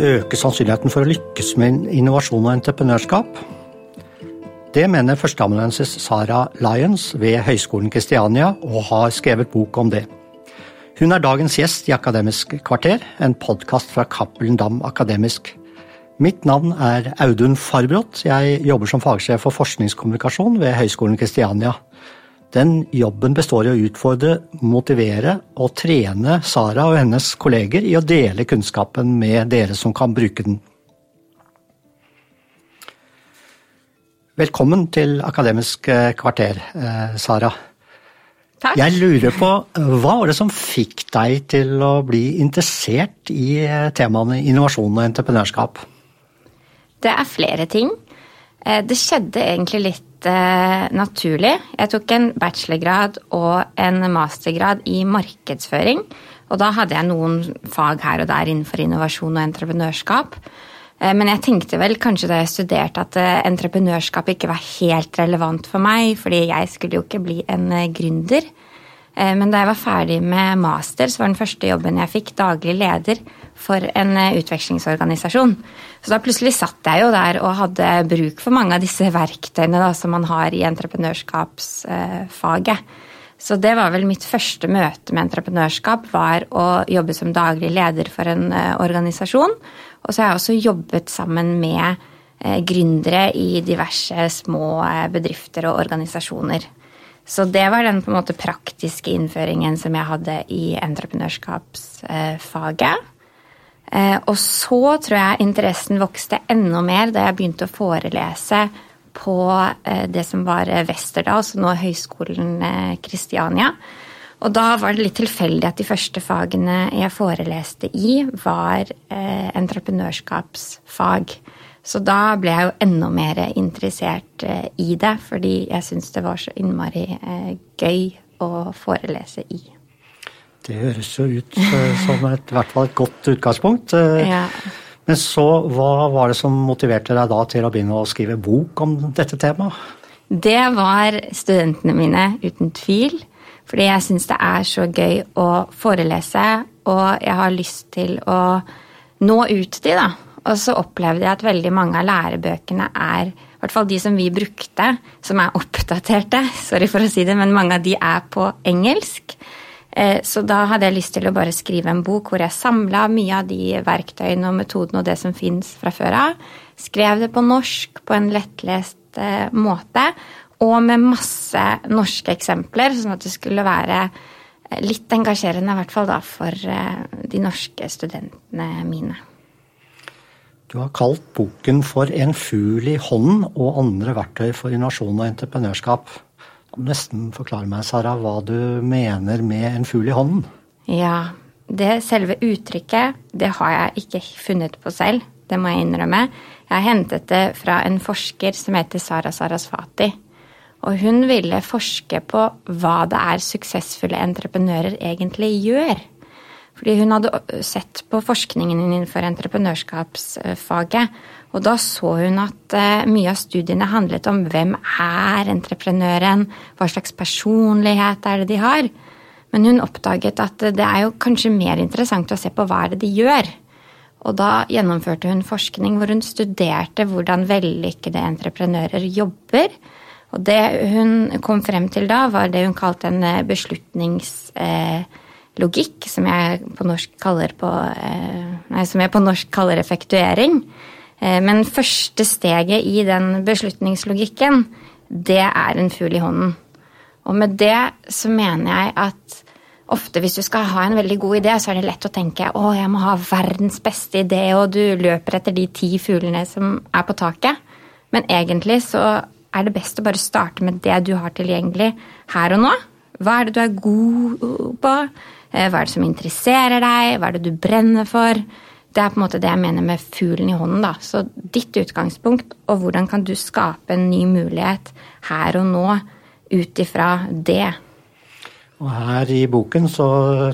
øke sannsynligheten for å lykkes med innovasjon og entreprenørskap? Det mener førsteamanuensis Sara Lyons ved Høgskolen Kristiania, og har skrevet bok om det. Hun er dagens gjest i Akademisk kvarter, en podkast fra Cappelen Dam Akademisk. Mitt navn er Audun Farbrot. Jeg jobber som fagsjef for forskningskommunikasjon ved Høgskolen Kristiania. Den jobben består i å utfordre, motivere og trene Sara og hennes kolleger i å dele kunnskapen med dere som kan bruke den. Velkommen til Akademisk kvarter, eh, Sara. Takk. Jeg lurer på, Hva var det som fikk deg til å bli interessert i eh, temaene innovasjon og entreprenørskap? Det er flere ting. Eh, det skjedde egentlig litt eh, naturlig. Jeg tok en bachelorgrad og en mastergrad i markedsføring. Og da hadde jeg noen fag her og der innenfor innovasjon og entreprenørskap. Eh, men jeg tenkte vel kanskje da jeg studerte at entreprenørskap ikke var helt relevant for meg, fordi jeg skulle jo ikke bli en gründer. Men da jeg var ferdig med master, så var den første jobben jeg fikk, daglig leder for en utvekslingsorganisasjon. Så da plutselig satt jeg jo der og hadde bruk for mange av disse verktøyene da, som man har i entreprenørskapsfaget. Så det var vel mitt første møte med entreprenørskap, var å jobbe som daglig leder for en organisasjon. Og så har jeg også jobbet sammen med gründere i diverse små bedrifter og organisasjoner. Så det var den på en måte praktiske innføringen som jeg hadde i entreprenørskapsfaget. Og så tror jeg interessen vokste enda mer da jeg begynte å forelese på det som var Westerdal, altså nå Høgskolen Kristiania. Og da var det litt tilfeldig at de første fagene jeg foreleste i, var entreprenørskapsfag. Så da ble jeg jo enda mer interessert i det, fordi jeg syntes det var så innmari gøy å forelese i. Det høres jo ut som et, i hvert fall et godt utgangspunkt. Ja. Men så, hva var det som motiverte deg da til å begynne å skrive bok om dette temaet? Det var studentene mine, uten tvil. Fordi jeg syns det er så gøy å forelese, og jeg har lyst til å nå ut til dem. Og så opplevde jeg at veldig mange av lærebøkene er i hvert fall de som vi brukte, som er oppdaterte, sorry for å si det, men mange av de er på engelsk. Så da hadde jeg lyst til å bare skrive en bok hvor jeg samla mye av de verktøyene og metodene og det som fins fra før av. Skrev det på norsk på en lettlest måte og med masse norske eksempler, sånn at det skulle være litt engasjerende, i hvert fall da, for de norske studentene mine. Du har kalt boken for 'En fugl i hånden og andre verktøy for innovasjon og entreprenørskap'. Nesten forklare meg, Sara, hva du mener med 'en fugl i hånden'? Ja, det selve uttrykket, det har jeg ikke funnet på selv. Det må jeg innrømme. Jeg har hentet det fra en forsker som heter Sara Sarasvati. Og hun ville forske på hva det er suksessfulle entreprenører egentlig gjør. Fordi hun hadde sett på forskningen innenfor entreprenørskapsfaget. Og da så hun at mye av studiene handlet om hvem er entreprenøren, hva slags personlighet er det de har. Men hun oppdaget at det er jo kanskje mer interessant å se på hva er det de gjør. Og da gjennomførte hun forskning hvor hun studerte hvordan vellykkede entreprenører jobber. Og det hun kom frem til da, var det hun kalte en beslutningslogikk, som jeg på norsk kaller, på, nei, som jeg på norsk kaller effektuering. Men første steget i den beslutningslogikken, det er en fugl i hånden. Og med det så mener jeg at ofte hvis du skal ha en veldig god idé, så er det lett å tenke å, jeg må ha verdens beste idé, og du løper etter de ti fuglene som er på taket. Men egentlig så er det best å bare starte med det du har tilgjengelig her og nå. Hva er det du er god på? Hva er det som interesserer deg? Hva er det du brenner for? Det er på en måte det jeg mener med fuglen i hånden. da. Så ditt utgangspunkt, og hvordan kan du skape en ny mulighet her og nå ut ifra det? Og her i boken så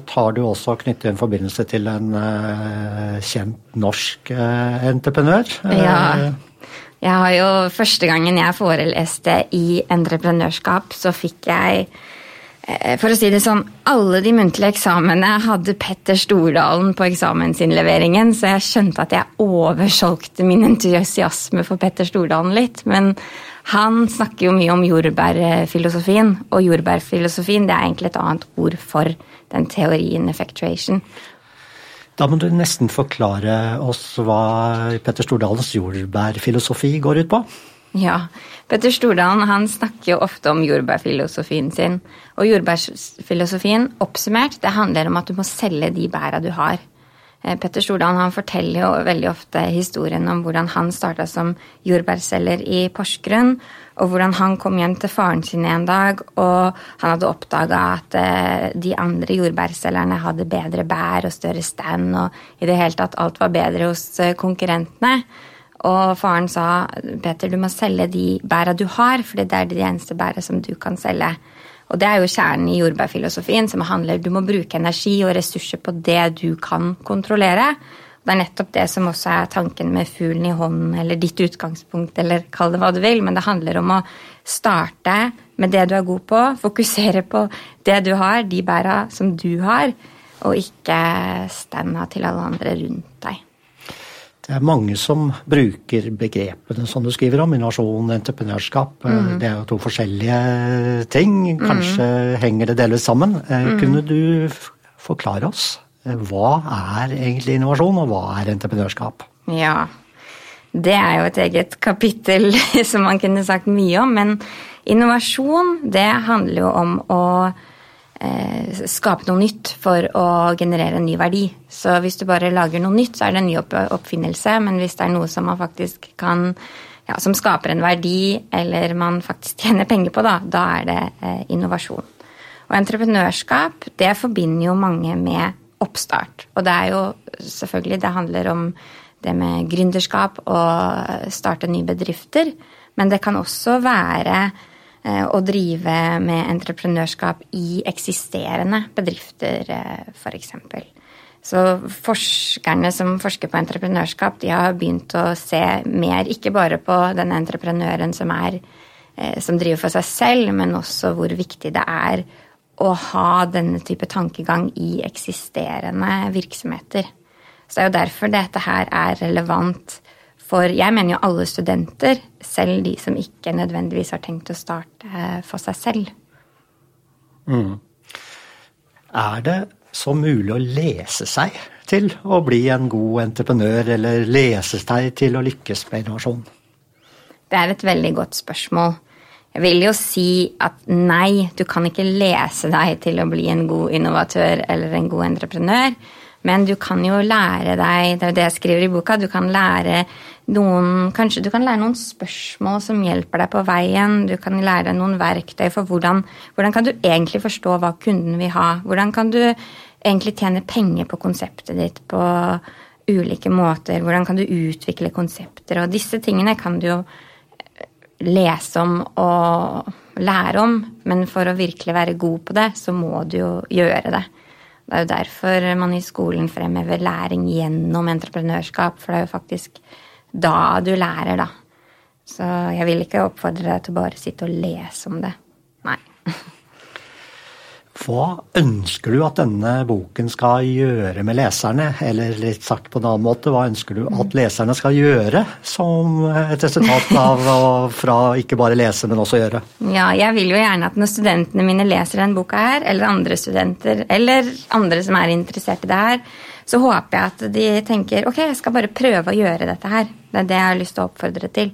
tar du også og knytter en forbindelse til en uh, kjent norsk uh, entreprenør. Ja. Jeg har jo Første gangen jeg foreleste i entreprenørskap, så fikk jeg Eh, for å si det sånn, alle de muntlige eksamene hadde Petter Stordalen på eksamensinnleveringen, så jeg skjønte at jeg oversolgte min entusiasme for Petter Stordalen litt. Men han snakker jo mye om jordbærfilosofien, og jordbærfilosofien det er egentlig et annet ord for den teorien effectuation. Da må du nesten forklare oss hva Petter Stordalens jordbærfilosofi går ut på. Ja, Petter Stordalen han snakker jo ofte om jordbærfilosofien sin. Og jordbærfilosofien oppsummert, det handler om at du må selge de bæra du har. Eh, Petter Stordalen han forteller jo veldig ofte historien om hvordan han starta som jordbærselger i Porsgrunn, og hvordan han kom hjem til faren sin en dag, og han hadde oppdaga at eh, de andre jordbærselgerne hadde bedre bær og større stand, og i det hele tatt alt var bedre hos eh, konkurrentene. Og faren sa Peter, du må selge de bæra du har, for det er de eneste bæra som du kan selge. Og det er jo kjernen i jordbærfilosofien, som handler du må bruke energi og ressurser på det du kan kontrollere. Det er nettopp det som også er tanken med fuglen i hånden, eller ditt utgangspunkt, eller kall det hva du vil. Men det handler om å starte med det du er god på, fokusere på det du har, de bæra som du har, og ikke standa til alle andre rundt deg. Det er mange som bruker begrepene som du skriver om, innovasjon, entreprenørskap. Mm. Det er jo to forskjellige ting. Kanskje mm. henger det delvis sammen. Mm. Kunne du forklare oss eh, hva er egentlig innovasjon, og hva er entreprenørskap? Ja, det er jo et eget kapittel som man kunne sagt mye om. Men innovasjon, det handler jo om å skape noe nytt for å generere en ny verdi. Så hvis du bare lager noe nytt, så er det en ny oppfinnelse. Men hvis det er noe som man faktisk kan ja, som skaper en verdi, eller man faktisk tjener penger på, da, da er det eh, innovasjon. Og entreprenørskap, det forbinder jo mange med oppstart. Og det er jo selvfølgelig Det handler om det med gründerskap og starte nye bedrifter. Men det kan også være Eh, å drive med entreprenørskap i eksisterende bedrifter, eh, f.eks. Så forskerne som forsker på entreprenørskap, de har begynt å se mer ikke bare på den entreprenøren som, er, eh, som driver for seg selv, men også hvor viktig det er å ha denne type tankegang i eksisterende virksomheter. Så det er jo derfor dette her er relevant for jeg mener jo alle studenter, selv de som ikke nødvendigvis har tenkt å starte eh, for seg selv. Mm. Er det så mulig å lese seg til å bli en god entreprenør, eller lese seg til å lykkes med innovasjon? Det er et veldig godt spørsmål. Jeg vil jo si at nei, du kan ikke lese deg til å bli en god innovatør eller en god entreprenør. Men du kan jo lære deg, det er jo det jeg skriver i boka, du kan lære noen Kanskje du kan lære noen spørsmål som hjelper deg på veien. Du kan lære deg noen verktøy for hvordan, hvordan kan du egentlig forstå hva kunden vil ha. Hvordan kan du egentlig tjene penger på konseptet ditt på ulike måter. Hvordan kan du utvikle konsepter. Og disse tingene kan du jo lese om og lære om, men for å virkelig være god på det, så må du jo gjøre det. Det er jo derfor man i skolen fremhever læring gjennom entreprenørskap, for det er jo faktisk da du lærer, da. Så jeg vil ikke oppfordre deg til å bare sitte og lese om det. Nei. Hva ønsker du at denne boken skal gjøre med leserne? Eller litt sagt på en annen måte, hva ønsker du at leserne skal gjøre som et resultat av fra ikke bare lese, men også gjøre? Ja, jeg vil jo gjerne at når studentene mine leser denne boka her, eller andre studenter, eller andre som er interessert i det her, så håper jeg at de tenker ok, jeg skal bare prøve å gjøre dette her. Det er det jeg har lyst til å oppfordre til.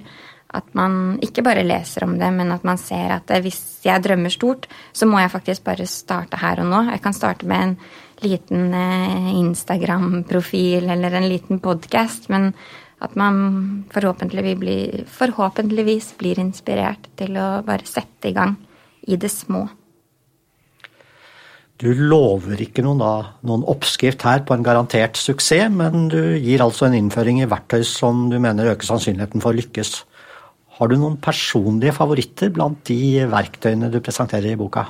At man ikke bare leser om det, men at man ser at hvis jeg drømmer stort, så må jeg faktisk bare starte her og nå. Jeg kan starte med en liten eh, Instagram-profil eller en liten podkast, men at man forhåpentligvis blir, forhåpentligvis blir inspirert til å bare sette i gang i det små. Du lover ikke noen, da, noen, oppskrift her på en garantert suksess, men du gir altså en innføring i verktøy som du mener øker sannsynligheten for å lykkes. Har du noen personlige favoritter blant de verktøyene du presenterer i boka?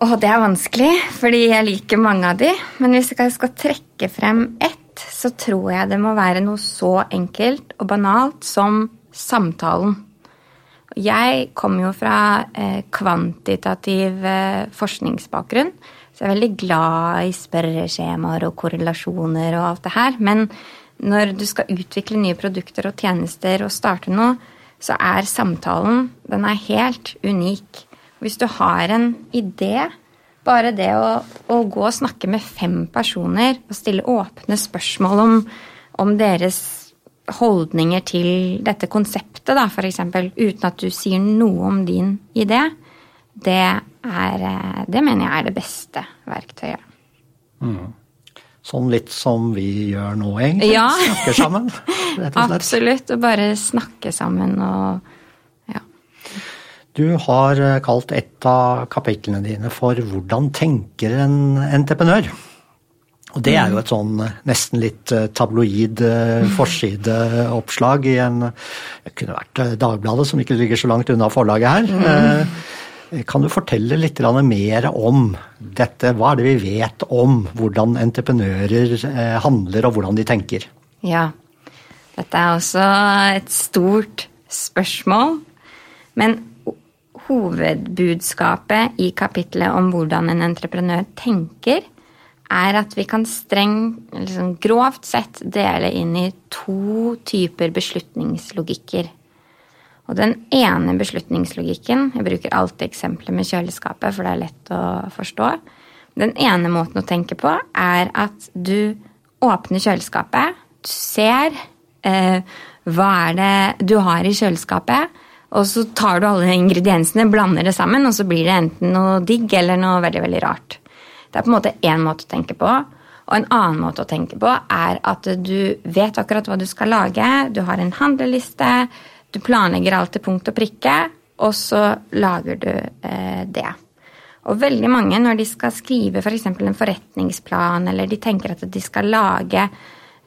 Åh, det er vanskelig, fordi jeg liker mange av de. Men hvis jeg skal trekke frem ett, så tror jeg det må være noe så enkelt og banalt som samtalen. Jeg kommer jo fra eh, kvantitativ eh, forskningsbakgrunn, så jeg er veldig glad i spørreskjemaer og korrelasjoner og alt det her. Men når du skal utvikle nye produkter og tjenester og starte noe, så er samtalen den er helt unik. Hvis du har en idé, bare det å, å gå og snakke med fem personer og stille åpne spørsmål om, om deres holdninger til dette konseptet, da, f.eks., uten at du sier noe om din idé, det, er, eh, det mener jeg er det beste verktøyet. Mm. Sånn litt som vi gjør nå, egentlig. Ja. Snakker sammen, rett og slett. Absolutt. Og bare snakke sammen og ja. Du har eh, kalt et av kapitlene dine for 'Hvordan tenker en entreprenør'? Og det er jo et sånn eh, nesten litt eh, tabloid forsideoppslag i en Det kunne vært Dagbladet, som ikke ligger så langt unna forlaget her. Mm. Kan du fortelle litt mer om dette? Hva er det vi vet om hvordan entreprenører handler og hvordan de tenker? Ja, dette er også et stort spørsmål. Men hovedbudskapet i kapitlet om hvordan en entreprenør tenker, er at vi kan streng, liksom grovt sett dele inn i to typer beslutningslogikker. Og den ene beslutningslogikken Jeg bruker alltid eksempler med kjøleskapet, for det er lett å forstå. Den ene måten å tenke på er at du åpner kjøleskapet, du ser eh, hva er det du har i kjøleskapet, og så tar du alle ingrediensene, blander det sammen, og så blir det enten noe digg eller noe veldig, veldig rart. Det er på en måte én måte å tenke på. Og en annen måte å tenke på er at du vet akkurat hva du skal lage. Du har en handleliste, du planlegger alt til punkt og prikke, og så lager du eh, det. Og veldig mange, når de skal skrive f.eks. For en forretningsplan, eller de tenker at de skal lage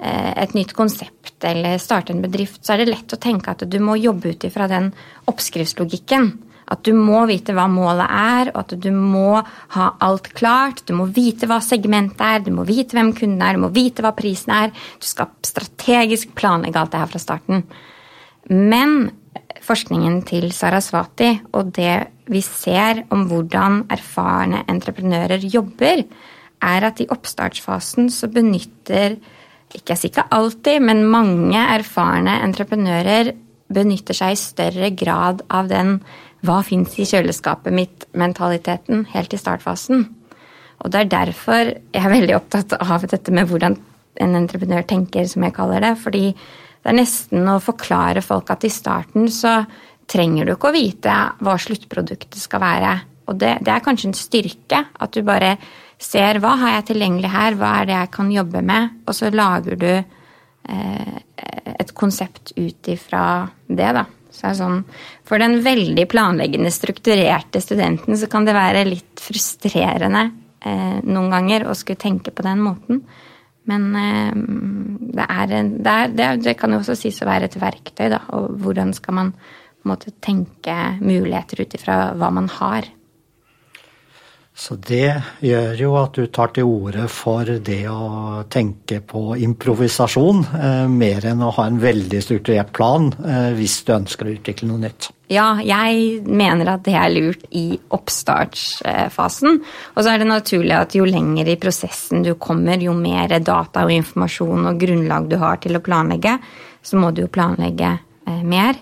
Eh, et nytt konsept eller starte en bedrift, så er det lett å tenke at du må jobbe ut ifra den oppskriftslogikken. At du må vite hva målet er, og at du må ha alt klart. Du må vite hva segmentet er, du må vite hvem kunden er, du må vite hva prisen er. Du skal strategisk planlegge alt det her fra starten. Men forskningen til Sarasvati og det vi ser om hvordan erfarne entreprenører jobber, er at i oppstartsfasen så benytter ikke sikkert alltid, men mange erfarne entreprenører benytter seg i større grad av den 'hva fins i kjøleskapet mitt'-mentaliteten helt i startfasen. Og det er derfor jeg er veldig opptatt av dette med hvordan en entreprenør tenker, som jeg kaller det. Fordi det er nesten å forklare folk at i starten så trenger du ikke å vite hva sluttproduktet skal være. Og det, det er kanskje en styrke at du bare ser hva har jeg tilgjengelig her, hva er det jeg kan jobbe med, og så lager du eh, et konsept ut ifra det, da. Så sånn, for den veldig planleggende, strukturerte studenten så kan det være litt frustrerende eh, noen ganger å skulle tenke på den måten. Men eh, det, er, det, er, det, kan jo også sies å være et verktøy, da. Og hvordan skal man måte tenke muligheter ut ifra hva man har. Så det gjør jo at du tar til orde for det å tenke på improvisasjon, eh, mer enn å ha en veldig strukturert plan eh, hvis du ønsker å utvikle noe nytt. Ja, jeg mener at det er lurt i oppstartsfasen. Og så er det naturlig at jo lenger i prosessen du kommer, jo mer data og informasjon og grunnlag du har til å planlegge, så må du jo planlegge eh, mer.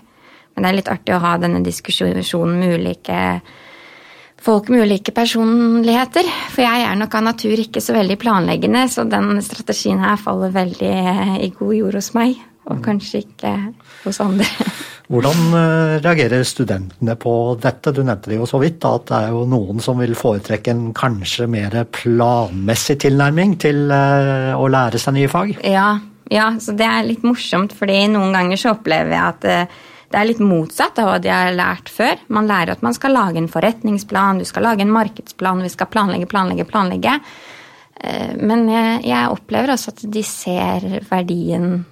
Men det er litt artig å ha denne diskusjonen med ulike folk med ulike personligheter. For jeg er nok av natur ikke så veldig planleggende, så den strategien her faller veldig i god jord hos meg. Og kanskje ikke hos andre. Hvordan eh, reagerer studentene på dette? Du nevnte det jo så vidt, at det er jo noen som vil foretrekke en kanskje mer planmessig tilnærming til eh, å lære seg nye fag? Ja, ja så det er litt morsomt, fordi noen ganger så opplever jeg at eh, det er litt motsatt av hva de har lært før. Man lærer at man skal lage en forretningsplan, du skal lage en markedsplan, vi skal planlegge, planlegge, planlegge. Eh, men jeg, jeg opplever også at de ser verdien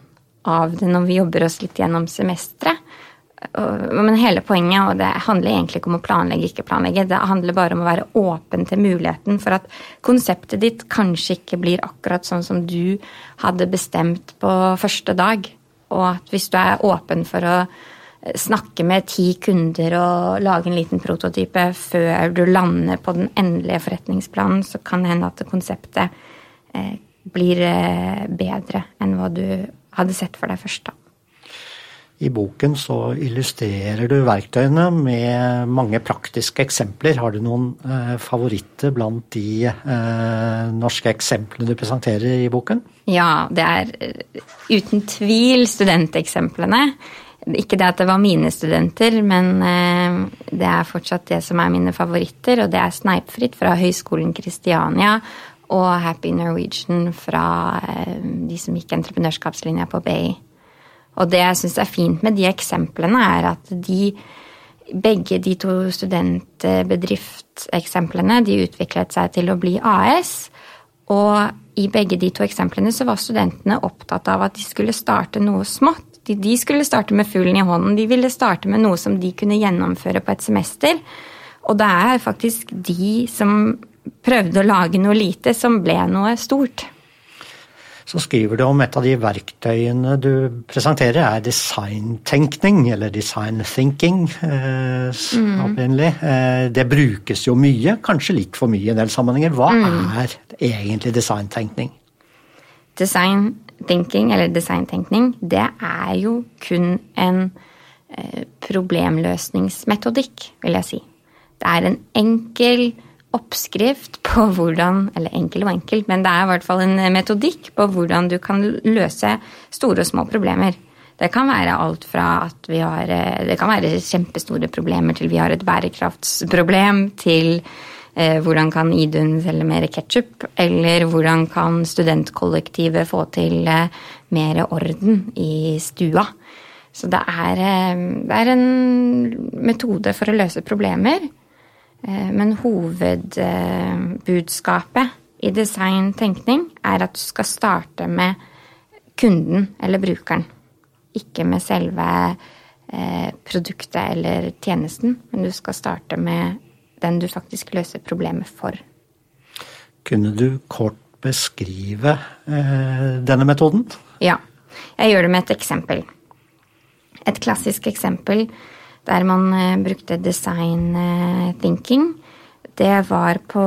av det når vi jobber oss litt gjennom semesteret. Men hele poenget, og det handler egentlig ikke om å planlegge, ikke planlegge, det handler bare om å være åpen til muligheten for at konseptet ditt kanskje ikke blir akkurat sånn som du hadde bestemt på første dag. Og at hvis du er åpen for å snakke med ti kunder og lage en liten prototype før du lander på den endelige forretningsplanen, så kan det hende at konseptet eh, blir eh, bedre enn hva du hadde sett for deg først. da. I boken så illustrerer du verktøyene med mange praktiske eksempler. Har du noen eh, favoritter blant de eh, norske eksemplene du presenterer i boken? Ja, det er eh, uten tvil studenteksemplene. Ikke det at det var mine studenter, men eh, det er fortsatt det som er mine favoritter. Og det er Sneipfritt fra Høgskolen Kristiania og Happy Norwegian fra eh, de som gikk entreprenørskapslinja på BI. Og det jeg syns er fint med de eksemplene, er at de begge de to studentbedriftseksemplene de utviklet seg til å bli AS. Og i begge de to eksemplene så var studentene opptatt av at de skulle starte noe smått. De, de skulle starte med fuglen i hånden. De ville starte med noe som de kunne gjennomføre på et semester. Og det er faktisk de som prøvde å lage noe lite, som ble noe stort så skriver du om et av de verktøyene du presenterer er designtenkning, eller design thinking eh, mm. opprinnelig. Eh, det brukes jo mye, kanskje litt for mye i en del sammenhenger. Hva mm. er egentlig designtenkning? Design thinking, eller designtenkning, det er jo kun en eh, problemløsningsmetodikk, vil jeg si. Det er en enkel oppskrift på hvordan Eller enkel og enkelt, men det er i hvert fall en metodikk på hvordan du kan løse store og små problemer. Det kan være alt fra at vi har Det kan være kjempestore problemer til vi har et bærekraftsproblem, til eh, hvordan kan Idun selge mer ketsjup, eller hvordan kan studentkollektivet få til eh, mer orden i stua. Så det er, eh, det er en metode for å løse problemer Eh, men hovedbudskapet i designtenkning er at du skal starte med kunden eller brukeren. Ikke med selve eh, produktet eller tjenesten, men du skal starte med den du faktisk løser problemet for. Kunne du kort beskrive eh, denne metoden? Ja. Jeg gjør det med et eksempel. Et klassisk eksempel der man eh, brukte design eh, thinking. Det var på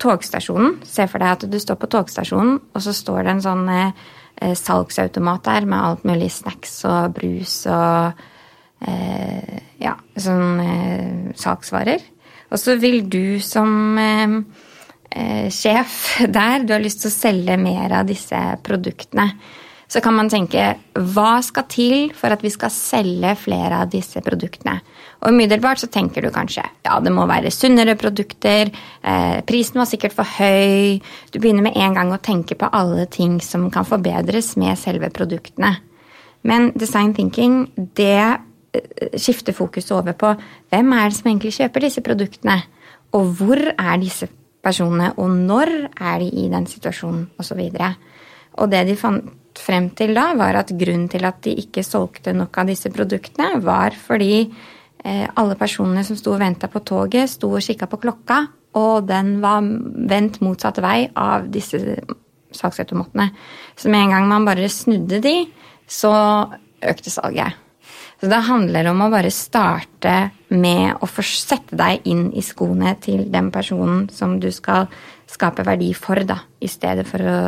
togstasjonen. Se for deg at du står på togstasjonen, og så står det en sånn eh, salgsautomat der med alt mulig snacks og brus og eh, ja, sånn eh, salgsvarer. Og så vil du som eh, sjef der, du har lyst til å selge mer av disse produktene så kan man tenke hva skal til for at vi skal selge flere av disse produktene? Og umiddelbart så tenker du kanskje ja, det må være sunnere produkter, eh, prisen var sikkert for høy Du begynner med en gang å tenke på alle ting som kan forbedres med selve produktene. Men design thinking, det eh, skifter fokus over på hvem er det som egentlig kjøper disse produktene? Og hvor er disse personene, og når er de i den situasjonen, osv. Og, og det de fant frem til da, var at grunnen til at de ikke solgte nok av disse produktene, var fordi eh, alle personene som sto og venta på toget, sto og kikka på klokka, og den var vendt motsatt vei av disse salgsautomatene. Så med en gang man bare snudde de, så økte salget. Så det handler om å bare starte med å sette deg inn i skoene til den personen som du skal skape verdi for, da, i stedet for å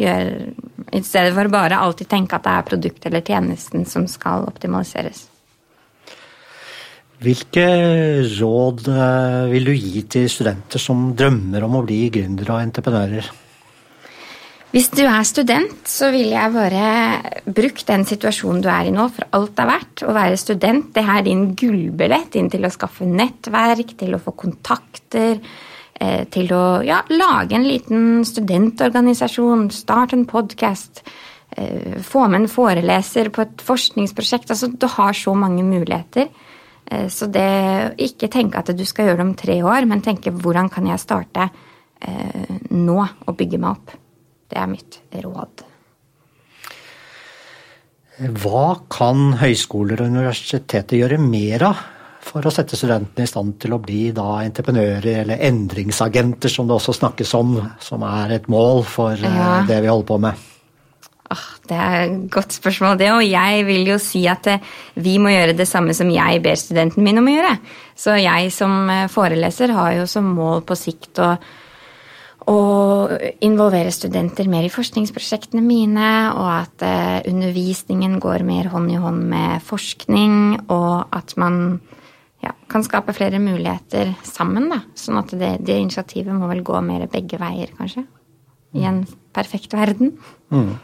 gjøre I stedet for bare alltid tenke at det er produktet eller tjenesten som skal optimaliseres. Hvilke råd eh, vil du gi til studenter som drømmer om å bli gründere og entreprenører? Hvis du er student, så vil jeg bare bruke den situasjonen du er i nå, for alt er verdt. Å være student det er din gullbillett inn til å skaffe nettverk, til å få kontakter, eh, til å ja, lage en liten studentorganisasjon, starte en podkast, eh, få med en foreleser på et forskningsprosjekt. Altså, du har så mange muligheter. Eh, så det ikke tenke at du skal gjøre det om tre år, men tenke hvordan kan jeg starte nå og bygge meg opp. Det er mitt råd. Hva kan høyskoler og universiteter gjøre mer av for å sette studentene i stand til å bli da entreprenører eller endringsagenter, som det også snakkes om, som er et mål for eh, ja. det vi holder på med? Det er et godt spørsmål, det. Og jeg vil jo si at eh, vi må gjøre det samme som jeg ber studenten min om å gjøre. Så jeg som eh, foreleser har jo som mål på sikt å, å involvere studenter mer i forskningsprosjektene mine, og at uh, undervisningen går mer hånd i hånd med forskning, og at man ja, kan skape flere muligheter sammen. da. Sånn at det, det initiativet må vel gå mer begge veier, kanskje i en perfekt verden. Mm.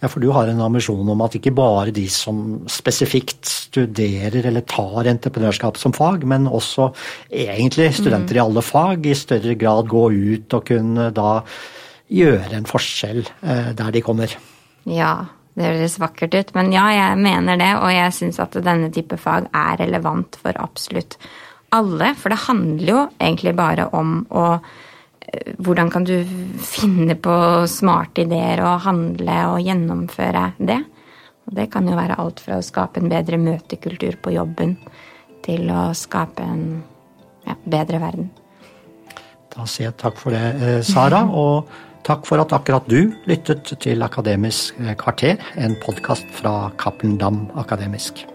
Ja, For du har en ambisjon om at ikke bare de som spesifikt studerer eller tar entreprenørskap som fag, men også egentlig studenter mm. i alle fag i større grad gå ut og kunne da gjøre en forskjell eh, der de kommer. Ja, det høres vakkert ut, men ja, jeg mener det. Og jeg syns at denne type fag er relevant for absolutt alle. For det handler jo egentlig bare om å hvordan kan du finne på smarte ideer og handle og gjennomføre det? Og det kan jo være alt fra å skape en bedre møtekultur på jobben til å skape en ja, bedre verden. Da sier jeg takk for det, eh, Sara. Og takk for at akkurat du lyttet til Akademisk kvarter, en podkast fra Cappelen Dam Akademisk.